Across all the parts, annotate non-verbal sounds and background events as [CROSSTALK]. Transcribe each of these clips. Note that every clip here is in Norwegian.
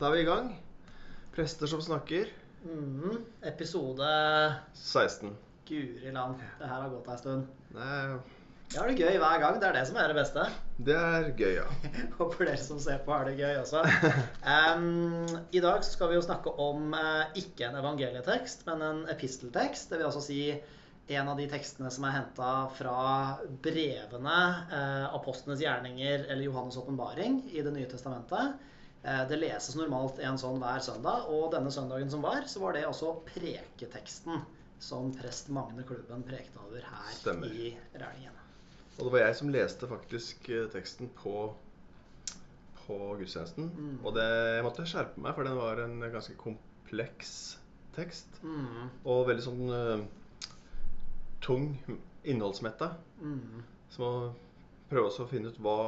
da er vi i gang. Prester som snakker. Mm, Episode 16. Guri land. Det her har gått ei stund. Er, Jeg har det gøy hver gang. Det er det som er det beste. det er gøy, ja. [LAUGHS] Håper dere som ser på, har det gøy også. [LAUGHS] Em, I dag så skal vi jo snakke om eh, ikke en evangelietekst, men en episteltekst. Det vil altså si en av de tekstene som er henta fra brevene, eh, apostlenes gjerninger eller Johannes' åpenbaring i Det nye testamentet. Eh, det leses normalt en sånn hver søndag, og denne søndagen som var, så var det også preketeksten som prest Magne Klubben prekte over her Stemmer. i Rælingen. Og det var jeg som leste faktisk eh, teksten på, på gudstjenesten. Mm. Og det, jeg måtte skjerpe meg, for den var en ganske kompleks tekst. Mm, Og veldig sånn uh, tung, innholdsmetta. mm. Så må prøve også å finne ut hva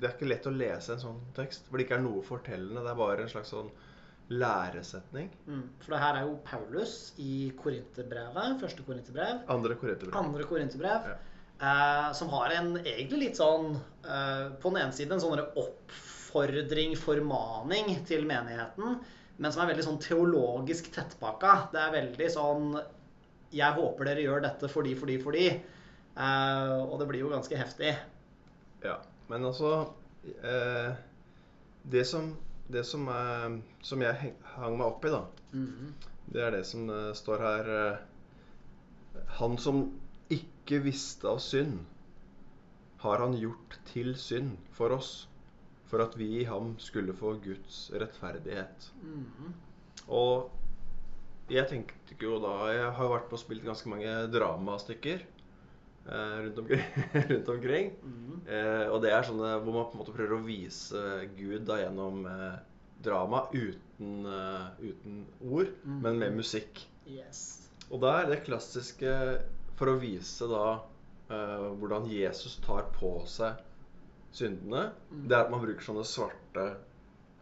Det er ikke lett å lese en sånn tekst, for det ikke er noe fortellende. Det er bare en slags sånn læresetning. Mm, for det her er jo Paulus i Korinterbrevet, første Korinterbrev, Andre Korinterbrev. andre Korinterbrev, Ja. eh, som har en egentlig litt sånn eh, På den ene siden en sånn oppfordring, formaning til menigheten, men som er veldig sånn teologisk tettpakka. Det er veldig sånn Jeg håper dere gjør dette fordi, fordi, fordi. Eh, og det blir jo ganske heftig. Ja, men altså eh, Det som, det som, eh, som jeg hang meg opp i, da, Mhm. det er det som eh, står her eh, Han som ikke visste av synd, har han gjort til synd for oss, for at vi i ham skulle få Guds rettferdighet. Mhm. Og jeg tenkte jo da Jeg har jo vært på og spilt ganske mange dramastykker rundt, omkring, [LAUGHS] rundt omkring. Mm. Eh, og det er sånne hvor man på en måte prøver å vise Gud da gjennom eh, drama uten, eh, uten ord, mm. men med musikk. Yes. Og da er det klassiske for å vise da eh, hvordan Jesus tar på seg syndene, mm. det er at man bruker sånne svarte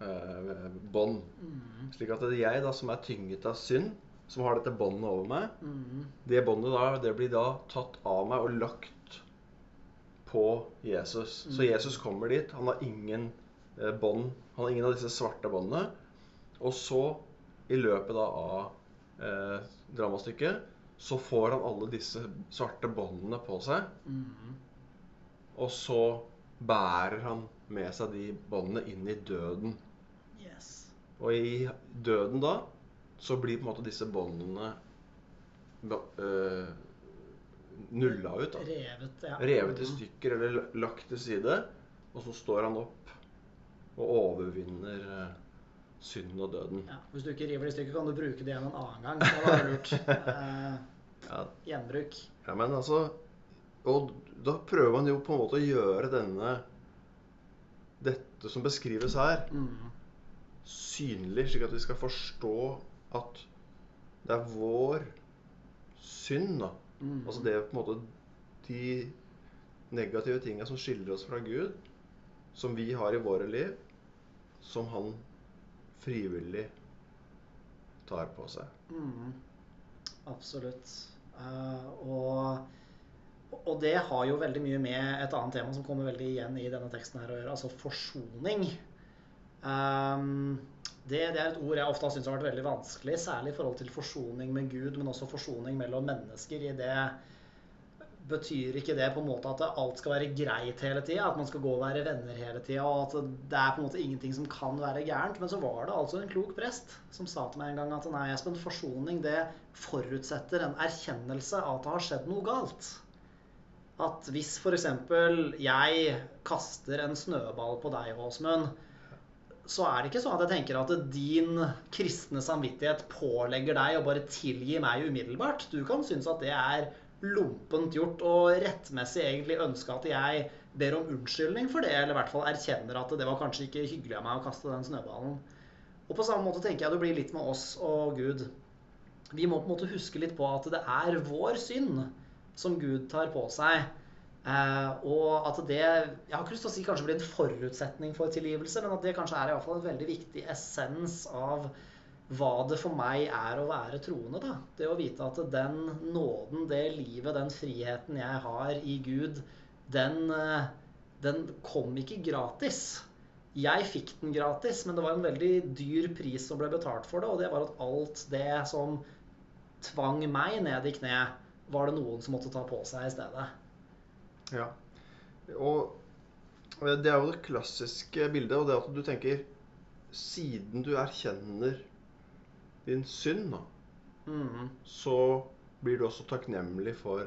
eh, bånd. Mm. Slik at det er jeg da som er tynget av synd, som har dette båndet over meg. Mm. Det båndet da, det blir da tatt av meg og lagt på Jesus. Så Mm. Jesus kommer dit. Han har ingen eh, bånd. Han har ingen av disse svarte båndene. Og så, i løpet da av eh, dramastykket, så får han alle disse svarte båndene på seg. Mm. Og så bærer han med seg de båndene inn i døden. Yes. Og i døden da, så blir på en måte disse båndene øh, nulla ut. da. Revet, ja. Revet i Mhm. stykker eller lagt til side. Og så står han opp og overvinner øh, synden og døden. Ja, hvis du ikke river det i stykker, kan du bruke det igjen en annen gang. Det var lurt. [LAUGHS] Eh, Ja, gjenbruk. ja, men altså Og da prøver man jo på en måte å gjøre denne Dette som beskrives her, Mm. synlig, slik at vi skal forstå at det er vår synd, da. Mm. Altså det er på en måte de negative tinga som skiller oss fra Gud, som vi har i våre liv, som han frivillig tar på seg. Mm. Absolutt. Uh, og, og det har jo veldig mye med et annet tema som kommer veldig igjen i denne teksten her å gjøre, altså forsoning. Um, det, det er et ord jeg ofte har syntes har vært veldig vanskelig, særlig i forhold til forsoning med Gud, men også forsoning mellom mennesker. I det betyr ikke det på en måte at alt skal være greit hele tida, at man skal gå og være venner hele tida, og at det er på en måte ingenting som kan være gærent. Men så var det altså en klok prest som sa til meg en gang at nei, Espen, forsoning det forutsetter en erkjennelse av at det har skjedd noe galt. At hvis f.eks. jeg kaster en snøball på deg, Åsmund, så er det ikke sånn at jeg tenker at din kristne samvittighet pålegger deg å bare tilgi meg umiddelbart. Du kan synes at det er lompent gjort og rettmessig egentlig ønske at jeg ber om unnskyldning for det, eller i hvert fall erkjenner at det var kanskje ikke hyggelig av meg å kaste den snøballen. Og på samme måte tenker jeg det blir litt med oss og Gud. Vi må på en måte huske litt på at det er vår synd som Gud tar på seg. Eh, og at det Jeg har ikke lyst til å si kanskje blir en forutsetning for tilgivelse, men at det kanskje er i hvert fall en veldig viktig essens av hva det for meg er å være troende. da. Det å vite at den nåden, det livet, den friheten jeg har i Gud, den, eh, den kom ikke gratis. jeg fikk den gratis, men det var en veldig dyr pris som ble betalt for det, og det var at alt det som tvang meg ned i kne, var det noen som måtte ta på seg i stedet. Ja. Og det er jo det klassiske bildet, og det at du tenker Siden du erkjenner din synd, da, Mhm. så blir du også takknemlig for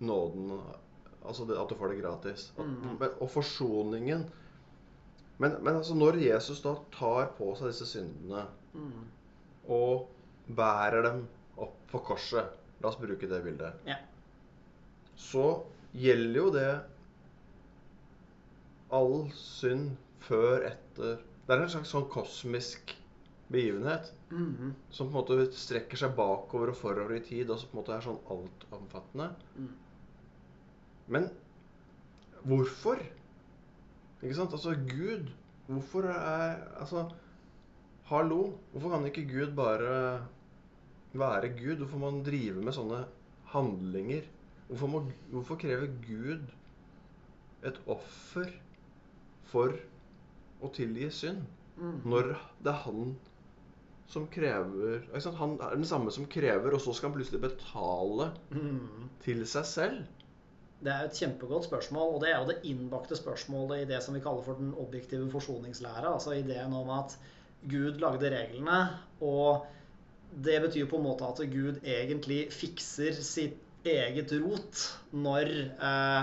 nåden. Altså det, at du får det gratis. At, Mhm. men, og forsoningen. Men, men altså når Jesus da tar på seg disse syndene mm. og bærer dem opp på korset La oss bruke det bildet. Ja. Så gjelder jo det all synd før, etter Det er en slags sånn kosmisk begivenhet Mhm. som på en måte strekker seg bakover og forover i tid, og som på en måte er sånn altomfattende. Mm. Men hvorfor? Ikke sant? Altså, Gud Hvorfor er Altså, hallo. Hvorfor kan ikke Gud bare være Gud? Hvorfor må han drive med sånne handlinger? Hvorfor, må, hvorfor krever Gud et offer for å tilgi synd? Mm. Når det er han som krever? Han er den samme som krever, og så skal han plutselig betale mm. til seg selv. Det er et kjempegodt spørsmål, og det er jo det innbakte spørsmålet i det som vi kaller for den objektive forsoningslæra. Altså ideen om at Gud lagde reglene, og det betyr på en måte at Gud egentlig fikser sitt eget rot når eh,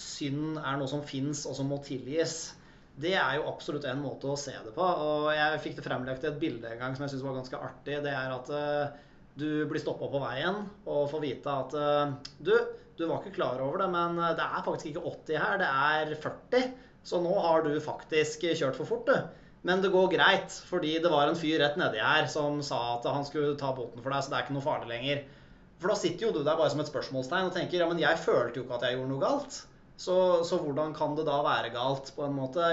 synd er noe som fins og som må tilgis. Det er jo absolutt en måte å se det på. Og jeg fikk det fremlagt i et bilde en gang som jeg syns var ganske artig. Det er at eh, du blir stoppa på veien og får vite at eh, du, du var ikke klar over det, men det er faktisk ikke 80 her, det er 40. Så nå har du faktisk kjørt for fort, du. Men det går greit, fordi det var en fyr rett nedi her som sa at han skulle ta båten for deg, så det er ikke noe farlig lenger. For da sitter jo du der bare som et spørsmålstegn og tenker ja, men jeg følte jo ikke at jeg gjorde noe galt. Så, så hvordan kan det da være galt, på en måte?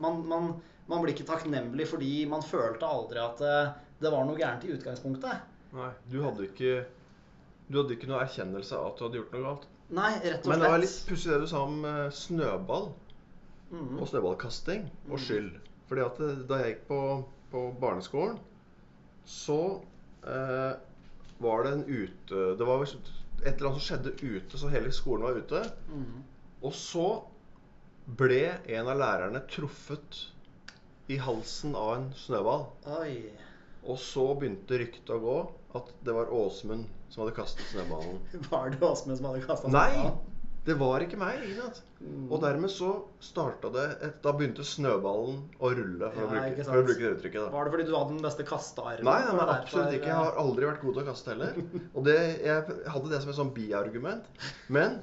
Man, man, man blir ikke takknemlig fordi man følte aldri at eh, det var noe gærent i utgangspunktet. Nei, du hadde ikke Du hadde ikke noe erkjennelse av at du hadde gjort noe galt. Nei, rett og Men det var litt slett. pussig det du sa om eh, snøball mm. og snøballkasting og Mm. skyld. Fordi at da jeg gikk på, på barneskolen, så eh, var det en ute Det var et eller annet som skjedde ute, så hele skolen var ute. Mm. Og så ble en av lærerne truffet i halsen av en snøball. Oi. Og så begynte ryktet å gå at det var Åsmund som hadde kastet snøballen. [LAUGHS] Var det Åsmund som hadde kasta Nei! Det var ikke meg. Mm. Og dermed så starta det et, Da begynte snøballen å rulle, for, Ja, å, bruke, for å bruke det uttrykket. da. Var det fordi du hadde den beste kastearmen? Nei, nei, nei, absolutt ikke. Jeg har aldri vært god til å kaste heller. [LAUGHS] Og det, jeg hadde det som et sånn biargument. Men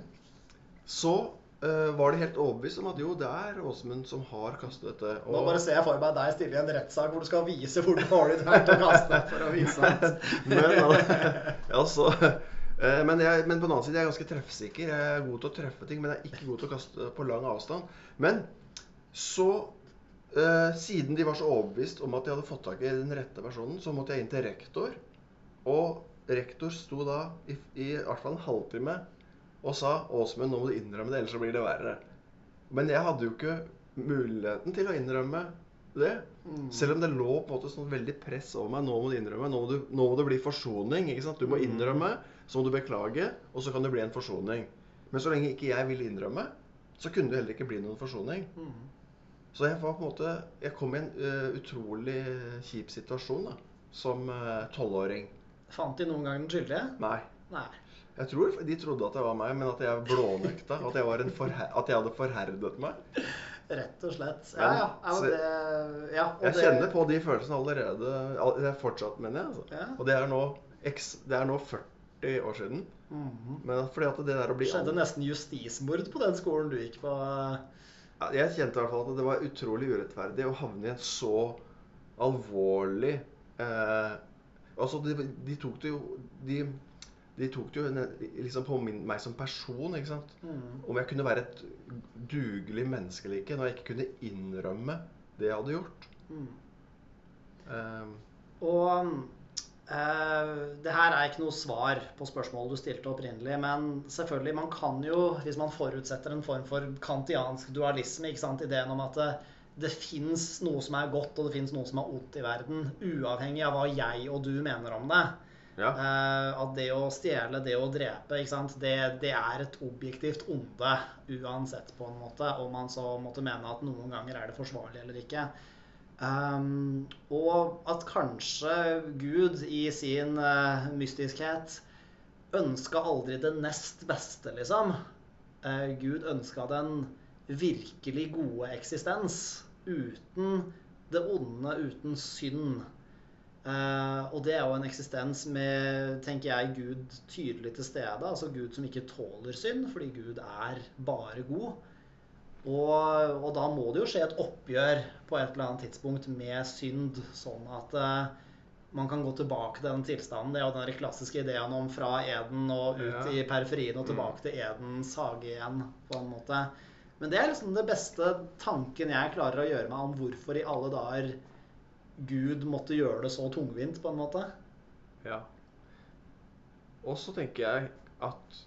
så uh, var de helt overbevist om at jo, det er Åsmund som har kastet dette. Og... Nå bare ser jeg for meg deg stille i en rettssak hvor du skal vise hvor dårlig du er til å kaste. for å vise at... [LAUGHS] men, altså, eh, men, jeg, men på den annen side jeg er ganske treffsikker. Jeg er god til å treffe ting, men jeg er ikke god til å kaste på lang avstand. Men så eh, Siden de var så overbevist om at de hadde fått tak i den rette personen, så måtte jeg inn til rektor. Og rektor sto da i, i hvert fall en halvtime og sa Åsmund, nå må du innrømme det, ellers så blir det verre. Men jeg hadde jo ikke muligheten til å innrømme det. Mm. Selv om det lå på en måte sånn veldig press over meg. Nå må du innrømme. Nå må, du, nå må det bli forsoning. ikke sant? Du må Mm. Så må du beklage, og så kan det bli en forsoning. Men så lenge ikke jeg ville innrømme, så kunne det heller ikke bli noen forsoning. Mm. Så jeg var på en måte Jeg kom i en uh, utrolig kjip situasjon da, som tolvåring. Uh, Fant de noen gang den skyldige? Nei. Nei. Jeg tror de trodde at det var meg, men at jeg blånekta. At jeg, var en forher at jeg hadde forherdet meg. Rett og slett. Ja, ja. ja, det, ja Jeg det- kjenner på de følelsene allerede. Det er fortsatt, mener jeg. Altså. Ja. Og det er, nå, det er nå 40 år siden. Mhm. Men fordi at det der å bli skjedde nesten justismord på den skolen du gikk på. Ja, Jeg kjente i hvert fall at det var utrolig urettferdig å havne i en så alvorlig eh, Altså, de, de tok det jo de, de tok det jo liksom på min, meg som person, ikke sant. Mm. Om jeg kunne være et dugelig menneske eller ikke, når jeg ikke kunne innrømme det jeg hadde gjort. Mm. Eh, Og eh, det her er ikke noe svar på spørsmålet du stilte opprinnelig, men selvfølgelig, man kan jo, hvis man forutsetter en form for kantiansk dualisme, ikke sant, ideen om at det, det fins noe som er godt, og det fins noe som er ondt i verden, uavhengig av hva jeg og du mener om det. Ja. Eh, at det å stjele, det å drepe, ikke sant? Det, det er et objektivt onde uansett, på en måte. Om man så måtte mene at noen ganger er det forsvarlig eller ikke. Um, og at kanskje Gud i sin uh, mystiskhet ønska aldri det nest beste, liksom. Uh, Gud ønska den virkelig gode eksistens uten det onde, uten synd. Uh, og det er jo en eksistens med, tenker jeg, Gud tydelig til stede. Altså Gud som ikke tåler synd, fordi Gud er bare god. Og, og da må det jo skje et oppgjør på et eller annet tidspunkt med synd, sånn at uh, man kan gå tilbake til den tilstanden. Det er jo den klassiske ideen om fra Eden og ut Ja. i periferien og Mm. tilbake til Edens hage igjen, på en måte. Men det er liksom det beste tanken jeg klarer å gjøre meg om hvorfor i alle dager Gud måtte gjøre det så tungvint, på en måte. Ja. Og så tenker jeg at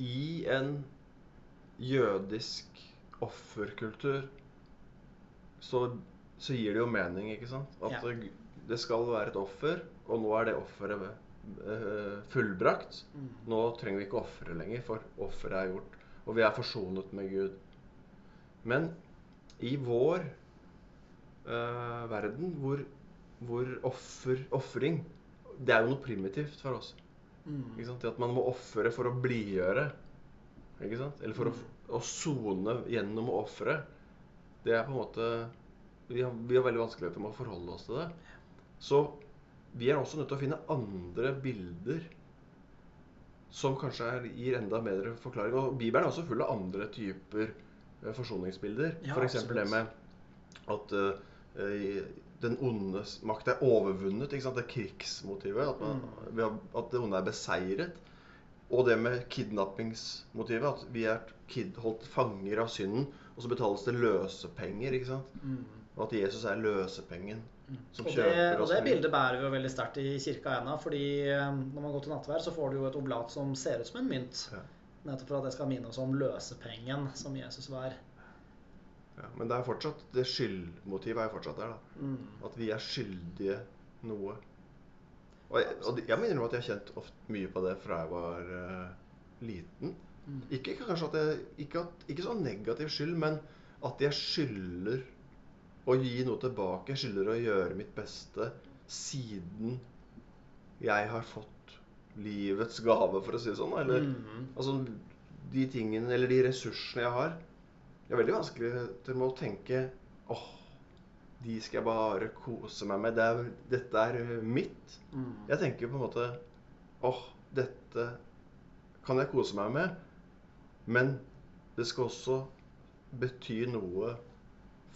i en jødisk offerkultur så, så gir det jo mening, ikke sant? At Ja. det, det skal være et offer, og nå er det offeret eh, fullbrakt. Nå trenger vi ikke ofre lenger, for offeret er gjort. Og vi er forsonet med Gud. Men i vår uh, verden, hvor, hvor offer, ofring Det er jo noe primitivt for oss. Mm. Ikke sant? Det at man må ofre for å blidgjøre. Ikke sant? Eller for å, å sone gjennom ofre. Det er på en måte vi har, vi har veldig vanskeligheter med å forholde oss til det. Så vi er også nødt til å finne andre bilder som kanskje er, gir enda bedre forklaring. Og Bibelen er også full av andre typer eh, forsoningsbilder. Ja, For F.eks. det med at uh, den ondes makt er overvunnet. Det er krigsmotivet. At, man, Mm. at- at det onde er beseiret. Og det med kidnappingsmotivet. At vi er kid, holdt fanger av synden, og så betales det løsepenger. ikke sant? Mm. Og at Jesus er løsepengen som Og det, kjøper og det bildet bærer vi jo veldig sterkt i kirka ennå. fordi eh, når man går til nattvær, så får du jo et oblat som ser ut som en mynt. Ja. Nettopp for at det skal minne oss om løsepengen som Jesus var. Ja, men det er fortsatt, det skyldmotivet er jo fortsatt der. da. Mm. At vi er skyldige noe. Og jeg, og jeg må innrømme at jeg har kjent ofte mye på det fra jeg var uh, liten. Mm. Ikke jeg, ikke, at, ikke sånn negativ skyld, men at jeg skylder å gi noe tilbake. Jeg skylder å gjøre mitt beste siden jeg har fått livets gave, for å si det sånn. Eller Mm. altså de tingene, eller de ressursene jeg har. Det er veldig vanskelig til å tenke åh, de skal jeg bare kose meg med. Det er, dette er mitt. Mm. Jeg tenker på en måte åh, dette kan jeg kose meg med. Men det skal også bety noe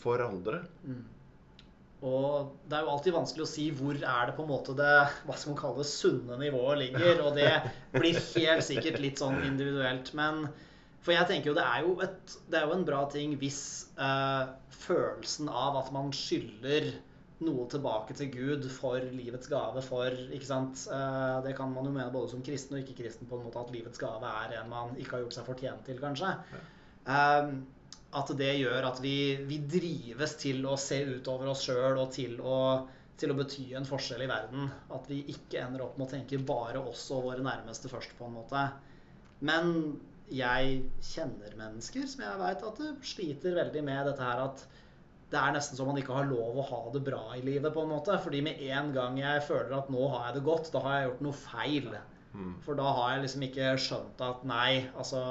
for andre. Mm. Og det er jo alltid vanskelig å si hvor er det på en måte det hva skal man kalle det, sunne nivået ligger. Og det [LAUGHS] blir helt sikkert litt sånn individuelt. Men for jeg tenker jo det er jo, et, det er jo en bra ting hvis eh, følelsen av at man skylder noe tilbake til Gud for livets gave, for ikke sant? Eh, det kan man jo mene både som kristen og ikke-kristen på en måte at livets gave er en man ikke har gjort seg fortjent til, kanskje. Eh, at det gjør at vi, vi drives til å se utover oss sjøl og til å, til å bety en forskjell i verden. At vi ikke ender opp med å tenke bare oss og våre nærmeste først, på en måte. Men jeg kjenner mennesker som jeg veit at sliter veldig med dette her at det er nesten som man ikke har lov å ha det bra i livet, på en måte. Fordi med en gang jeg føler at nå har jeg det godt, da har jeg gjort noe feil. Mm. For da har jeg liksom ikke skjønt at nei, altså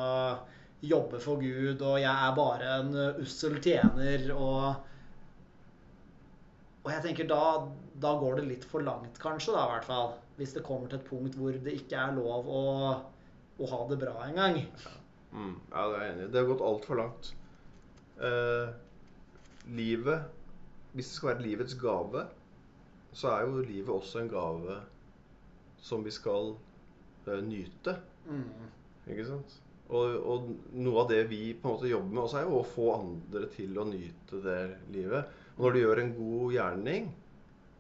Jobbe for Gud, og jeg er bare en ussel tjener, og Og jeg tenker da, da går det litt for langt, kanskje, da, i hvert fall. Hvis det kommer til et punkt hvor det ikke er lov å, å ha det bra engang. Mm. Ja, det er jeg enig i. Det har gått altfor langt. Eh, livet Hvis det skal være livets gave, så er jo livet også en gave som vi skal eh, nyte. Mm. Ikke sant? Og, og noe av det vi på en måte jobber med også, er jo å få andre til å nyte det livet. Og når du gjør en god gjerning,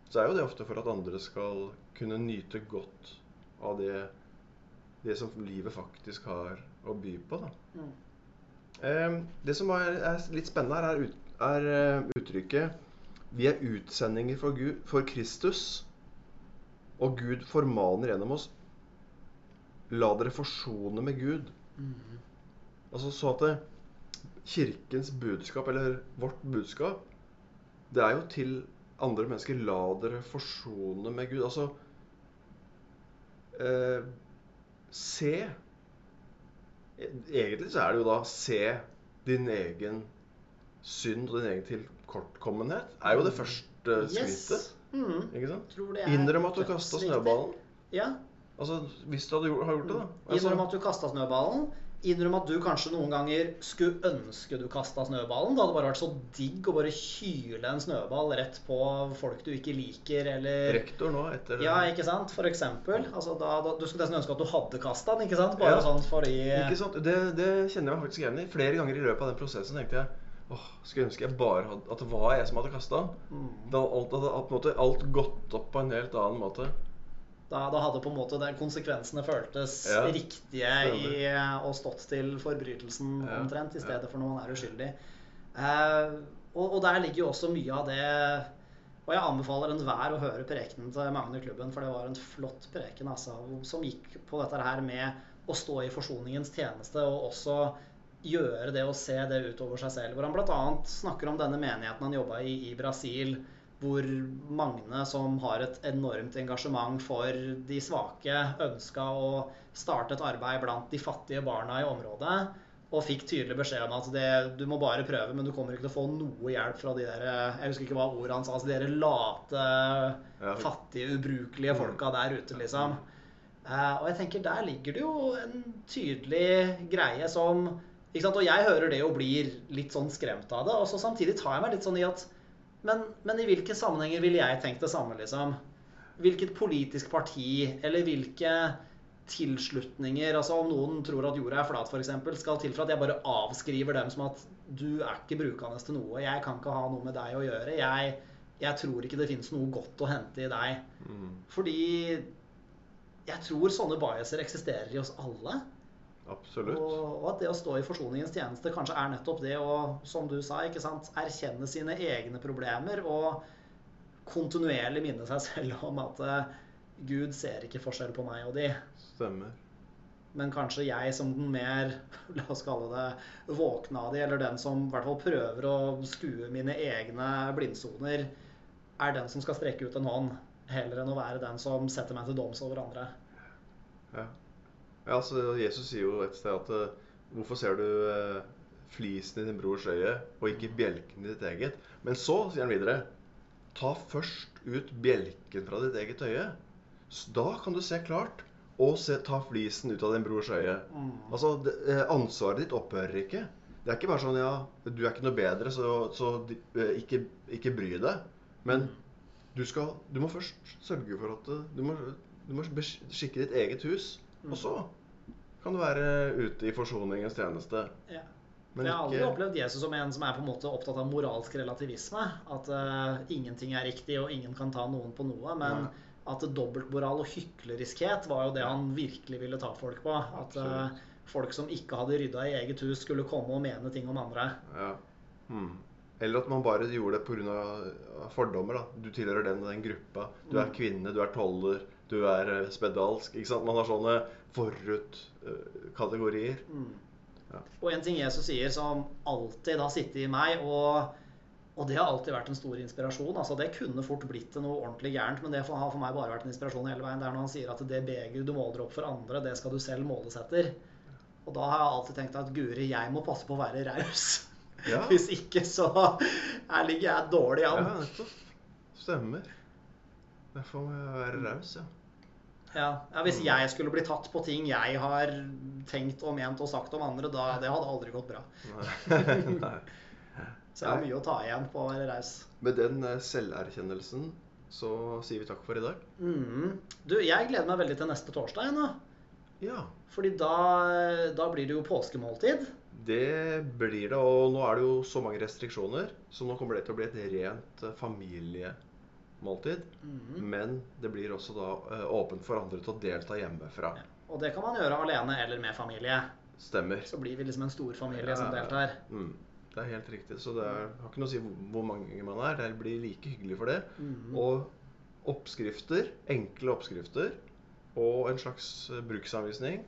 så er jo det ofte for at andre skal kunne nyte godt av det, det som livet faktisk har å by på. Da. Mm. Eh, det som er, litt spennende her, er, er eh, uttrykket Vi er utsendinger for, Gud, for Kristus, og Gud formaner gjennom oss La dere forsone med Gud. Mm. Altså så at det, kirkens budskap, eller vårt budskap, det er jo til andre mennesker. La dere forsone med Gud. Altså eh, Se. Egentlig så er det jo da se din egen synd og din egen tilkortkommenhet. Er jo det første skrittet. Yes. Er Innrøm at du kasta snøballen. Ja. Altså, hvis du hadde gjort, har gjort det, da. Altså, Innrøm at du kasta snøballen. Innrøm at du kanskje noen ganger skulle ønske du kasta snøballen. Det hadde bare vært så digg å bare hyle en snøball rett på folk du ikke liker, eller rektor nå, etter Ja, ikke sant? For eksempel. Altså, da, da, du skulle nesten ønske at du hadde kasta den, ikke sant? Bare Ja. sånn fordi Ikke sant? Det, det kjenner jeg meg faktisk igjen i. Flere ganger i løpet av den prosessen tenkte jeg åh, skulle ønske jeg bare hadde, at det var jeg som hadde kasta. Mm. Da alt, hadde på en måte, alt gått opp på en helt annen måte. Da, da hadde på en måte den konsekvensene føltes Ja, riktige i og stått til forbrytelsen Ja, omtrent, i ja. stedet for når man er uskyldig. Eh, og, og der ligger jo også mye av det Og jeg anbefaler enhver å høre prekenen til Magne Klubben, for det var en flott preken altså, som gikk på dette her med å stå i forsoningens tjeneste og også gjøre det og se det utover seg selv. Hvor han bl.a. snakker om denne menigheten han jobba i i Brasil, hvor Magne, som har et enormt engasjement for de svake, ønska å starte et arbeid blant de fattige barna i området. Og fikk tydelig beskjed om at det, du må bare prøve, men du kommer ikke til å få noe hjelp fra de der Jeg husker ikke hva ordet han sa. Altså de der late, fattige, ubrukelige folka der ute, liksom. Eh, og jeg tenker der ligger det jo en tydelig greie som? Og jeg hører det og blir litt sånn skremt av det. Og så samtidig tar jeg meg litt sånn i at men, men i hvilke sammenhenger ville jeg tenkt det samme, liksom? Hvilket politisk parti, eller hvilke tilslutninger Altså om noen tror at jorda er flat, f.eks., skal til for at jeg bare avskriver dem som at du er ikke brukende til noe. Jeg kan ikke ha noe med deg å gjøre. Jeg, jeg tror ikke det fins noe godt å hente i deg. Mm, Fordi jeg tror sånne biaser eksisterer i oss alle. Absolutt. Og, og at det å stå i forsoningens tjeneste kanskje er nettopp det å, som du sa, ikke sant, erkjenne sine egne problemer og kontinuerlig minne seg selv om at eh, Gud ser ikke forskjell på meg og de. Stemmer. Men kanskje jeg som den mer, [LAUGHS] la oss kalle det, våkne av de, eller den som i hvert fall prøver å skue mine egne blindsoner, er den som skal strekke ut en hånd, heller enn å være den som setter meg til doms over andre. Ja. altså Jesus sier jo et sted at eh, Hvorfor ser du eh, flisen i din brors øye og ikke bjelken i ditt eget? Men så, sier han videre, ta først ut bjelken fra ditt eget øye. Da kan du se klart, og se, ta flisen ut av din brors øye. Mm. Altså, det, eh, Ansvaret ditt opphører ikke. Det er ikke bare sånn ja, du er ikke noe bedre, så, så ikke, ikke bry deg. Men du, skal, du må først sørge for at du må, du må beskikke ditt eget hus. Og så kan du være ute i forsoningens tjeneste. Ja. Men jeg har aldri opplevd Jesus som en som er på en måte opptatt av moralsk relativisme. At uh, ingenting er riktig, og ingen kan ta noen på noe. Men Nei. at dobbeltmoral og hykleriskhet var jo det han virkelig ville ta folk på. At uh, folk som ikke hadde rydda i eget hus, skulle komme og mene ting om andre. ja. hmm. Eller at man bare gjorde det pga. fordommer. da. Du tilhører den og den gruppa. Du er Mm. kvinne, du er toller, du er eh, spedalsk. ikke sant? Man har sånne forut-kategorier. Mm. Ja. Og en ting Jesus sier som alltid har sittet i meg, og, og det har alltid vært en stor inspirasjon. altså Det kunne fort blitt noe ordentlig gærent, men det har for meg bare vært en inspirasjon hele veien. Det er når han sier at det begeret du måler opp for andre, det skal du selv måles etter. Og da har jeg alltid tenkt at guri, jeg må passe på å være raus. Ja, [LAUGHS] Hvis ikke så her ligger jeg dårlig an. ja nettopp. Stemmer. Derfor må jeg være raus, ja. Ja, ja, Hvis jeg skulle bli tatt på ting jeg har tenkt og ment og sagt om andre, da det hadde aldri gått bra. [LAUGHS] Så jeg har mye å ta igjen på å være raus. Med den eh, selverkjennelsen så sier vi takk for i dag. Mm. Du, jeg gleder meg veldig til neste torsdag. Nå. Ja, Fordi da, da blir det jo påskemåltid. det blir det. Og nå er det jo så mange restriksjoner, så nå kommer det til å bli et rent eh, familiemåltid. Mm. Men det blir også da eh, åpent for andre til å delta hjemmefra. Ja. Og det kan man gjøre alene eller med familie. Stemmer. Så blir vi liksom en stor familie som deltar. Mm. Det er helt riktig. Så det er, har ikke noe å si hvor, hvor mange man er. Det blir like hyggelig for det. Mhm. Og oppskrifter, enkle oppskrifter, og en slags eh, bruksanvisning,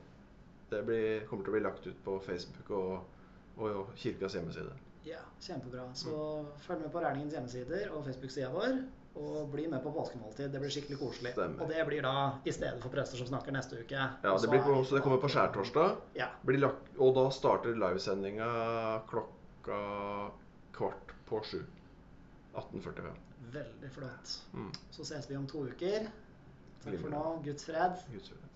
det blir, kommer til å bli lagt ut på Facebook og, og kirkas hjemmeside. Ja, kjempebra. Så følg med på Rælningens hjemmesider og Facebook-sida vår. Og bli med på påskemåltid. Det blir skikkelig koselig. Stemmer. Og det blir da i stedet for prester som snakker neste uke. Ja, det, blir på, så det kommer på skjærtorsdag. Ja. Og da starter livesendinga klokka kvart på sju. 18.45. Veldig flott. Mm. Så ses vi om to uker. Takk for nå. Guds fred. Guds fred.